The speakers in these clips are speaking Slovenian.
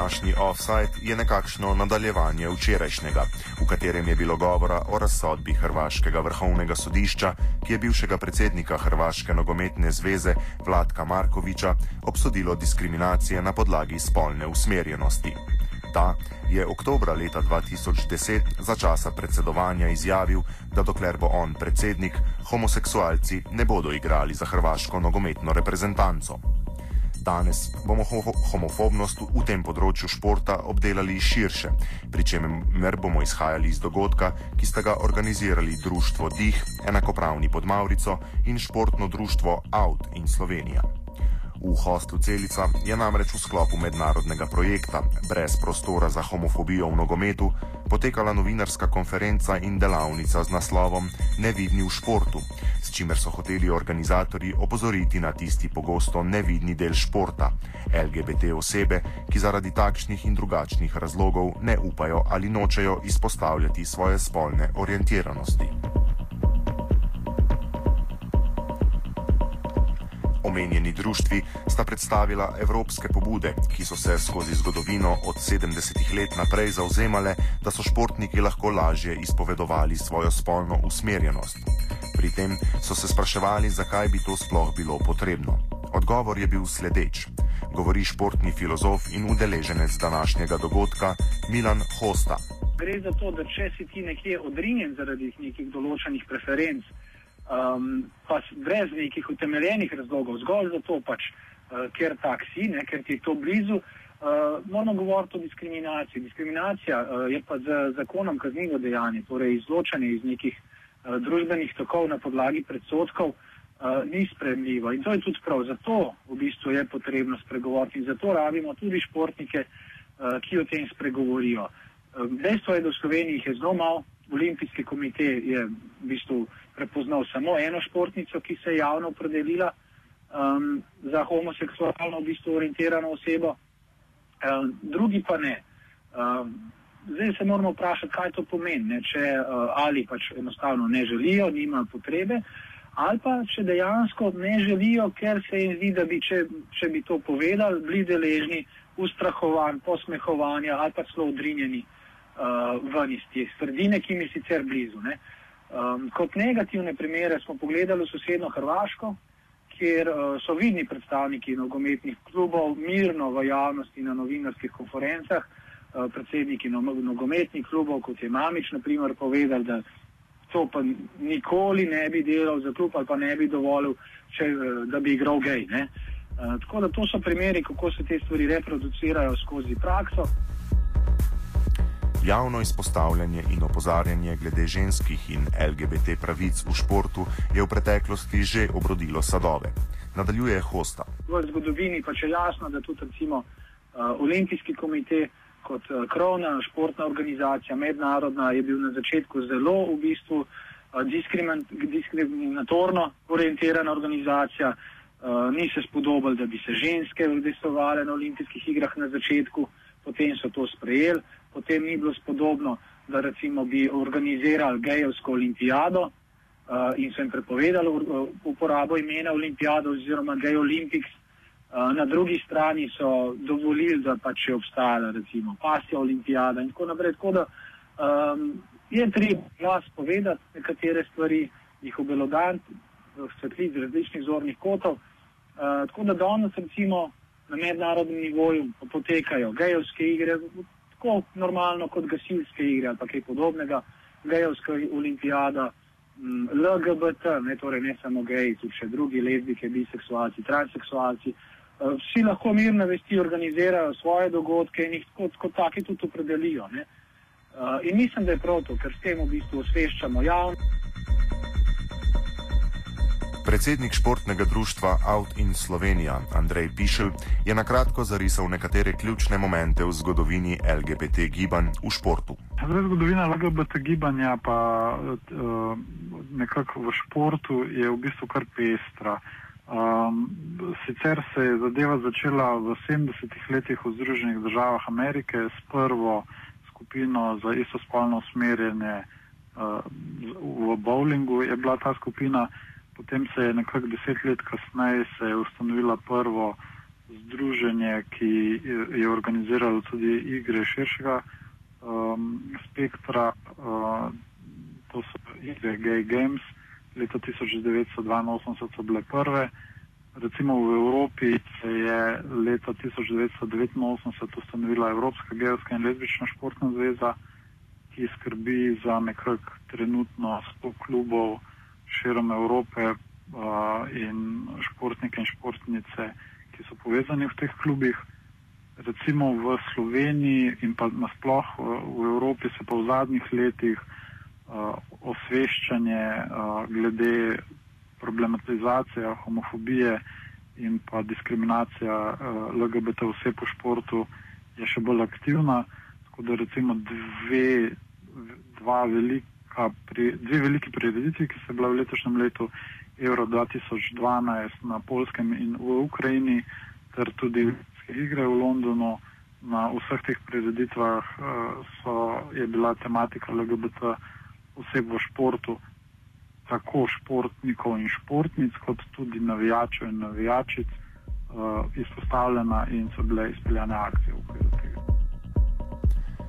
Današnji offside je nekakšno nadaljevanje včerajšnjega, v katerem je bilo govora o razsodbi Hrvaškega vrhovnega sodišča, ki je bivšega predsednika Hrvaške nogometne zveze Vladka Markoviča obsodilo diskriminacije na podlagi spolne usmerjenosti. Ta je oktobra leta 2010 za časa predsedovanja izjavil, da dokler bo on predsednik, homoseksualci ne bodo igrali za hrvaško nogometno reprezentanco. Danes bomo ho homofobnost v tem področju športa obdelali širše, pri čemer bomo izhajali iz dogodka, ki sta ga organizirali Društvo Dih, enakopravni pod Maurico in športno društvo Out in Slovenija. V hostlu Celica je namreč v sklopu mednarodnega projekta Brez prostora za homofobijo v nogometu potekala novinarska konferenca in delavnica z naslovom Nevidni v športu, s čimer so hoteli organizatorji opozoriti na tisti pogosto nevidni del športa, LGBT osebe, ki zaradi takšnih in drugačnih razlogov ne upajo ali nočejo izpostavljati svoje spolne orientiranosti. Omenjeni društvi sta predstavila evropske pobude, ki so se skozi zgodovino od 70-ih let naprej zauzemale, da so športniki lahko lažje izpovedovali svojo spolno usmerjenost. Pri tem so se spraševali, zakaj bi to sploh bilo potrebno. Odgovor je bil sledeč. Govori športni filozof in udeleženec današnjega dogodka Milan Hosta. Gre za to, da če si ti nekje odrinjen zaradi nekih določenih preferenc, um, pa brez nekih utemeljenih razlogov, zgolj zato, pač, uh, ker tak si, ne, ker ti je to blizu. Uh, moramo govoriti o diskriminaciji. Diskriminacija uh, je pa z zakonom kaznivo dejanje, torej izločanje iz nekih uh, družbenih tokov na podlagi predsotkov uh, ni spremljivo. In to je tudi prav. Zato v bistvu je potrebno spregovoriti in zato rabimo tudi športnike, uh, ki o tem spregovorijo. Uh, dejstvo je, da v Sloveniji jih je zelo malo, olimpijski komitej je v bistvu prepoznal samo eno športnico, ki se je javno opredelila um, za homoseksualno v bistvu orientirano osebo, um, drugi pa ne. Um, zdaj se moramo vprašati, kaj to pomeni, ne? če uh, ali pač enostavno ne želijo, nimajo potrebe, ali pa če dejansko ne želijo, ker se jim zdi, da bi, če, če bi to povedali, bili deležni ustrahovanj, posmehovanja ali pa celo odrinjeni uh, ven iz te sredine, ki mi je sicer blizu. Ne? Um, kot negativne primere smo pogledali sosedno Hrvaško, kjer uh, so vidni predstavniki nogometnih klubov mirno v javnosti na novinarskih konferencah, uh, predsedniki no nogometnih klubov, kot je Mamič, naprimer, povedali, da to pa nikoli ne bi delal za klub ali pa ne bi dovolil, če, uh, da bi igral gej. Uh, tako da to so primeri, kako se te stvari reproducirajo skozi prakso. Javno izpostavljanje in opozarjanje glede ženskih in LGBT pravic v športu je v preteklosti že obrodilo sadove. Nadaljuje Hosta. V zgodovini pa je jasno, da tudi recimo uh, Olimpijski komitej kot uh, krovna športna organizacija, mednarodna, je bil na začetku zelo v bistvu uh, diskriminatorno orientirana organizacija. Uh, ni se spodobal, da bi se ženske udestovale na olimpijskih igrah na začetku, potem so to sprejeli potem ni bilo spodobno, da recimo bi organizirali gejovsko olimpijado uh, in so jim prepovedali uh, uporabo imena olimpijado oziroma gej olimpiks. Uh, na drugi strani so dovolili, da pač je obstajala recimo pasja olimpijada in tako naprej. Tako da um, je treba glas povedati nekatere stvari, jih obelodaniti, svetliti z različnih zornih kotov. Uh, tako da danes recimo na mednarodnem nivoju potekajo gejovske igre, tako normalno kot gasilske igre ali kaj podobnega, gejovska olimpijada, mm, LGBT, ne, torej ne samo geji, tudi še drugi lezbike, biseksualci, transseksualci. Eh, vsi lahko mirno vesti organizirajo svoje dogodke in jih kot, kot taki tudi opredelijo. Uh, in mislim, da je prav to, ker s tem v bistvu osveščamo javnost. Predsednik športnega društva Out in Slovenija, Andrej Pišel, je na kratko zarisal nekatere ključne momente v zgodovini LGBT gibanj v športu. Zdaj, zgodovina LGBT gibanja pa uh, nekako v športu je v bistvu kar pestra. Um, sicer se je zadeva začela v 70-ih letih v Združenih državah Amerike s prvo skupino za istospolno usmerjene uh, v bowlingu, je bila ta skupina. Potem se je nekako deset let kasneje ustanovila prvo združenje, ki je organiziralo tudi igre širšega um, spektra, uh, to so igre Gay Games, leta 1982 so bile prve. Recimo v Evropi se je leta 1989 ustanovila Evropska gejska in lezbična športna zveza, ki skrbi za nekako trenutno 100 klubov širom Evrope in športnike in športnice, ki so povezani v teh klubih. Recimo v Sloveniji in pa nasploh v Evropi se pa v zadnjih letih osveščanje glede problematizacije homofobije in pa diskriminacija LGBT vse po športu je še bolj aktivna. Tako da recimo dve, dva velika, pri, dve veliki prireditvi, ki se bila v letošnjem letu Euro 2012 na Polskem in v Ukrajini, ter tudi igre v Londonu. Na vseh teh prireditvah uh, so, je bila tematika LGBT oseb v športu, tako športnikov in športnic, kot tudi navijačev in navijačic, uh, izpostavljena in so bile izpeljane akcije v okviru.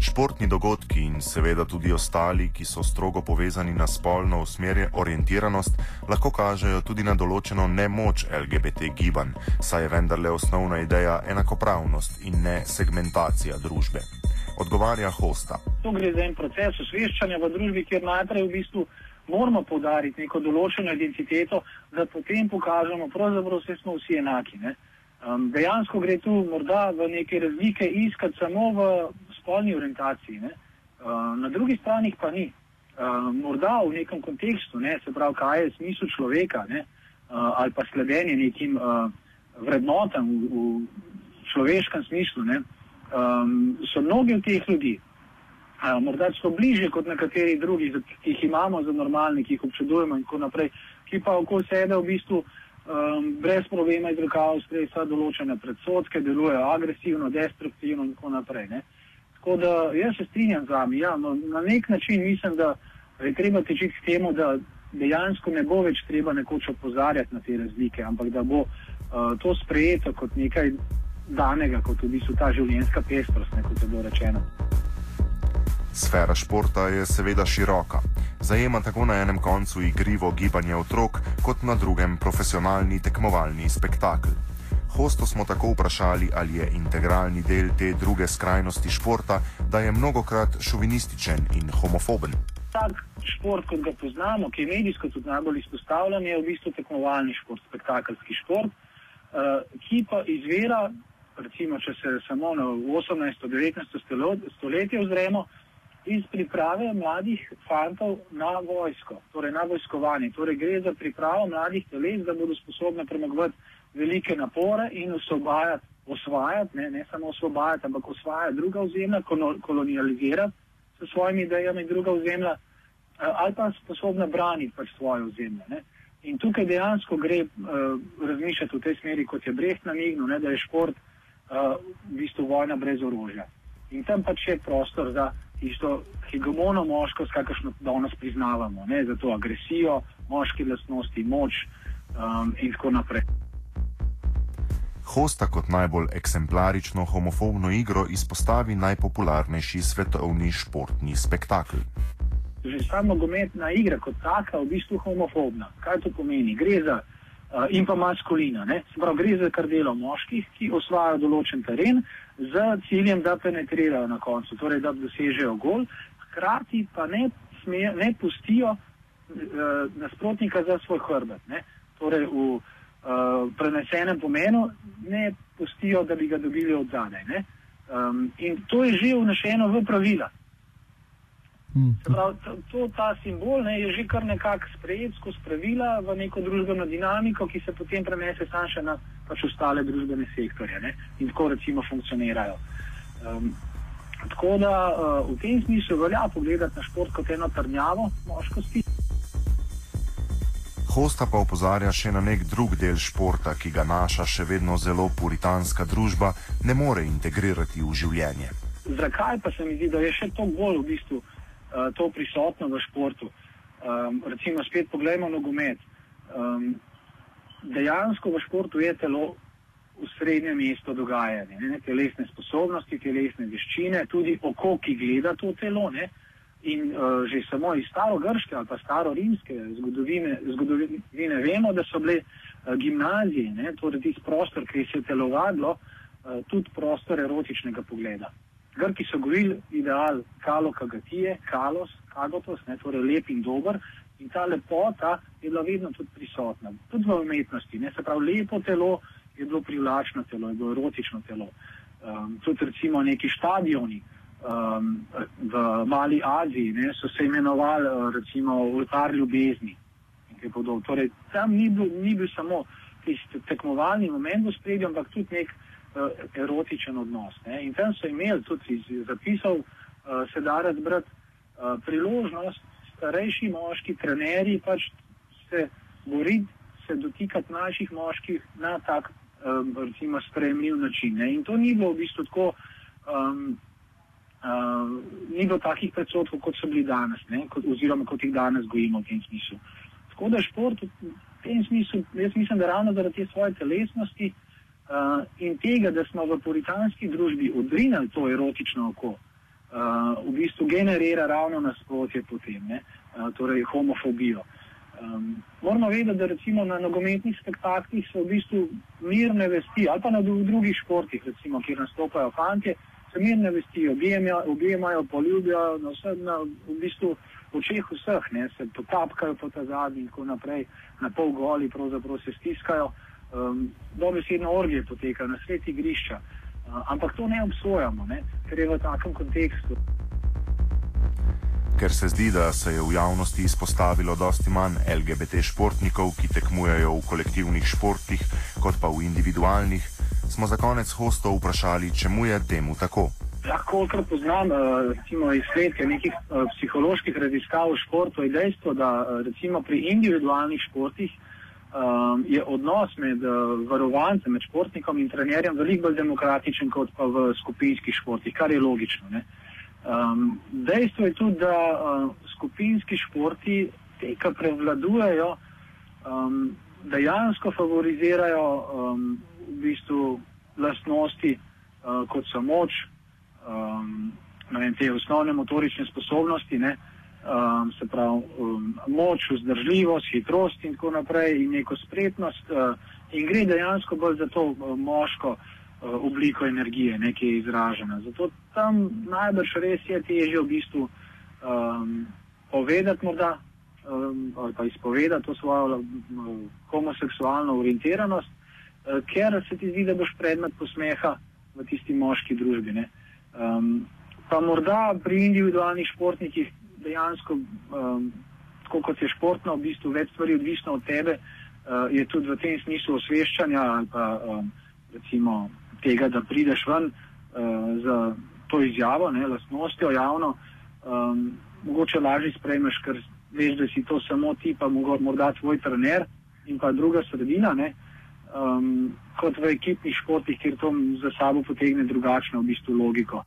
Športni dogodki in seveda tudi ostali, ki so strogo povezani na spolno usmerje orientiranost, lahko kažejo tudi na določeno nemoč LGBT gibanj, saj je vendarle osnovna ideja enakopravnost in ne segmentacija družbe. Odgovarja Hosta. Tu gre za en proces osveščanja v družbi, kjer najprej v bistvu moramo podariti neko določeno identiteto, da potem pokažemo, da smo vsi enaki. Um, dejansko gre tu morda v neke razlike iskati samo v spolni orientaciji, ne? uh, na drugi strani pa ni. Uh, morda v nekem kontekstu, ne? se pravi, kaj je smisel človeka uh, ali pa sledenje nekim uh, vrednotam v, v človeškem smislu. Um, so mnogi od teh ljudi, uh, morda so bliže kot nekateri drugi, ki jih imamo za normalne, ki jih občudujemo in tako naprej, ki pa okoli sebe v bistvu. Um, brez problema izrekajo vse določene predsotke, delujejo agresivno, destruktivno in tako naprej. Uh, Tako da jaz se strinjam z vami. Ja, no, na nek način mislim, da je treba teči k temu, da dejansko ne bo več treba nekoč opozarjati na te razlike, ampak da bo uh, to sprejeto kot nekaj danega, kot v bistvu ta življenjska pestrost, kot je bilo rečeno. Sfera športa je seveda široka. Zajema tako na enem koncu igrivo gibanje otrok, kot na drugem profesionalni tekmovalni spektakel. Hosto smo tako vprašali, ali je integralni del te druge skrajnosti športa, da je mnogokrat šovinističen in homofoben. Tak šport, kot ga poznamo, ki je medijsko tudi najbolj izpostavljen, je v bistvu tekmovalni šport, spektakelski šport, uh, ki pa izvira, recimo, če se samo na 18-19 stoletje ozremo, iz priprave mladih fantov na vojsko, torej na vojskovanje. Torej gre za pripravo mladih teles, da bodo sposobni premagovati velike napore in osvobajati, osvajati, ne, ne samo osvobajati, ampak osvajati druga ozemlja, kolonializirati s svojimi idejami druga ozemlja, eh, ali pa sposobna braniti pač svoje ozemlje. Ne. In tukaj dejansko gre uh, razmišljati v tej smeri, kot je Brecht namignil, da je šport uh, v bistvu vojna brez orožja. In tam pač je prostor za isto hegemono moškost, kakršno danes priznavamo, ne, za to agresijo, moške lastnosti, moč um, in tako naprej. Hosta kot najbolj eksemplarično homofobno igro izpostavi najpopularnejši svetovni športni spektakel. Že sama nogometna igra kot taka je v bistvu homofobna. Kaj to pomeni? Gre za uh, in pa maskulina. Prav, gre za kar delo moških, ki osvajajo določen teren z ciljem, da penetrirajo na koncu, torej da dosežejo gol, hkrati pa ne, sme, ne pustijo uh, nasprotnika za svoj hrbet. Torej v, uh, prenesenem pomenu, ne pustijo, da bi ga dobili od zadaj. Um, in to je že vnešeno v pravila. Hmm. Prav, to, ta simbol ne, je že kar nekako sprejet skozi pravila v neko družbeno dinamiko, ki se potem prenese samo še na pač ostale družbene sektorje ne, in tako recimo funkcionirajo. Um, tako da uh, v tem smislu velja pogledati na šport kot eno trnjavo moškosti. Hosta pa opozarja še na nek drug del športa, ki ga naša še vedno zelo puritanska družba ne more integrirati v življenje. Zakaj pa se mi zdi, da je še to bolj v bistvu uh, to prisotno v športu? Um, recimo, spet pogledajmo nogomet. Um, dejansko v športu je telo v srednjem mestu dogajanje. Ne? Telesne sposobnosti, telesne veščine, tudi oko, ki gleda to telo. Ne? In uh, že samo iz staro-grške ali pa staro-rimske zgodovine, zgodovine vemo, da so bile uh, gimnazije, ne? torej tisti prostor, ki se je telovadlo, uh, tudi prostor erotičnega pogleda. Grki so govorili ideal kalo kagatije, kalos, kagotos, ne? torej lep in dober. In ta lepota je bila vedno tudi prisotna, tudi v umetnosti. Ne? Se pravi, lepo telo je bilo privlačno telo, je bilo erotično telo. Um, tudi recimo neki stadioni um, v Mali Aziji ne, so se imenovali uh, recimo oltar ljubezni. Torej, tam ni bil, ni bil samo tisti tekmovalni moment v spredju, ampak tudi nek uh, erotičen odnos. Ne. In tam so imeli tudi iz zapisov, uh, se da razbrati uh, priložnost, starejši moški, trenerji pač se boriti, se dotikati naših moških na tak um, recimo, sprejemljiv način. Ne? In to ni bilo v bistvu tako, um, uh, ni bilo takih predsotkov, kot so bili danes, kot, oziroma kot jih danes gojimo v tem smislu. Tako da šport v tem smislu, jaz mislim, da ravno zaradi te svoje telesnosti uh, in tega, da smo v puritanski družbi odrinili to erotično oko, uh, v bistvu generira ravno nasprotje potem, uh, torej homofobijo. Uh, Um, moramo vedeti, da recimo na nogometnih spektaklih so v bistvu mirne vesti, ali pa na drugih športih, recimo, kjer nastopajo fanti, se mirne vesti, objemajo, poljubijo, na vse, na, v bistvu očeh vseh, ne, se potapkajo po ta zadnji in tako naprej, na pol goli pravzaprav se stiskajo. Um, Dobesedno orgije poteka na sveti grišča, uh, ampak to ne obsojamo, ne, ker je v takem kontekstu ker se zdi, da se je v javnosti izpostavilo dosti manj LGBT športnikov, ki tekmujejo v kolektivnih športih, kot pa v individualnih, smo za konec hostov vprašali, čemu je temu tako. Lahko, kar poznam, eh, recimo izsledke nekih eh, psiholoških raziskav v športu, je dejstvo, da eh, recimo pri individualnih športih um, je odnos med varovancem, med športnikom in trenerjem veliko bolj demokratičen kot pa v skupinskih športih, kar je logično. Ne? Um, dejstvo je tudi, da uh, skupinski športi, te, ki prevladujejo, um, dejansko favorizirajo um, v bistvu lastnosti, uh, kot so moč, um, vem, te osnovne motorične sposobnosti, ne, um, se pravi um, moč, vzdržljivost, hitrost in tako naprej, in neko spretnost. Uh, in gre dejansko bolj za to uh, moško. Eh, obliko energije, nekaj izražena. Zato tam najbrž res je težje v bistvu um, povedati morda um, ali pa izpovedati to svojo um, homoseksualno orientiranost, uh, ker se ti zdi, da boš predmet posmeha v tisti moški družbi. Um, pa morda pri individualnih športnikih dejansko, um, tako kot je športno, v bistvu več stvari odvisno od tebe, uh, je tudi v tem smislu osveščanja ali pa um, recimo tega, da prideš ven uh, z to izjavo, ne, lastnostjo javno, um, mogoče lažje sprejmeš, ker veš, da si to samo ti, pa morda tvoj trener in pa druga sredina, ne, um, kot v ekipnih športih, kjer to za sabo potegne drugačno v bistvu logiko.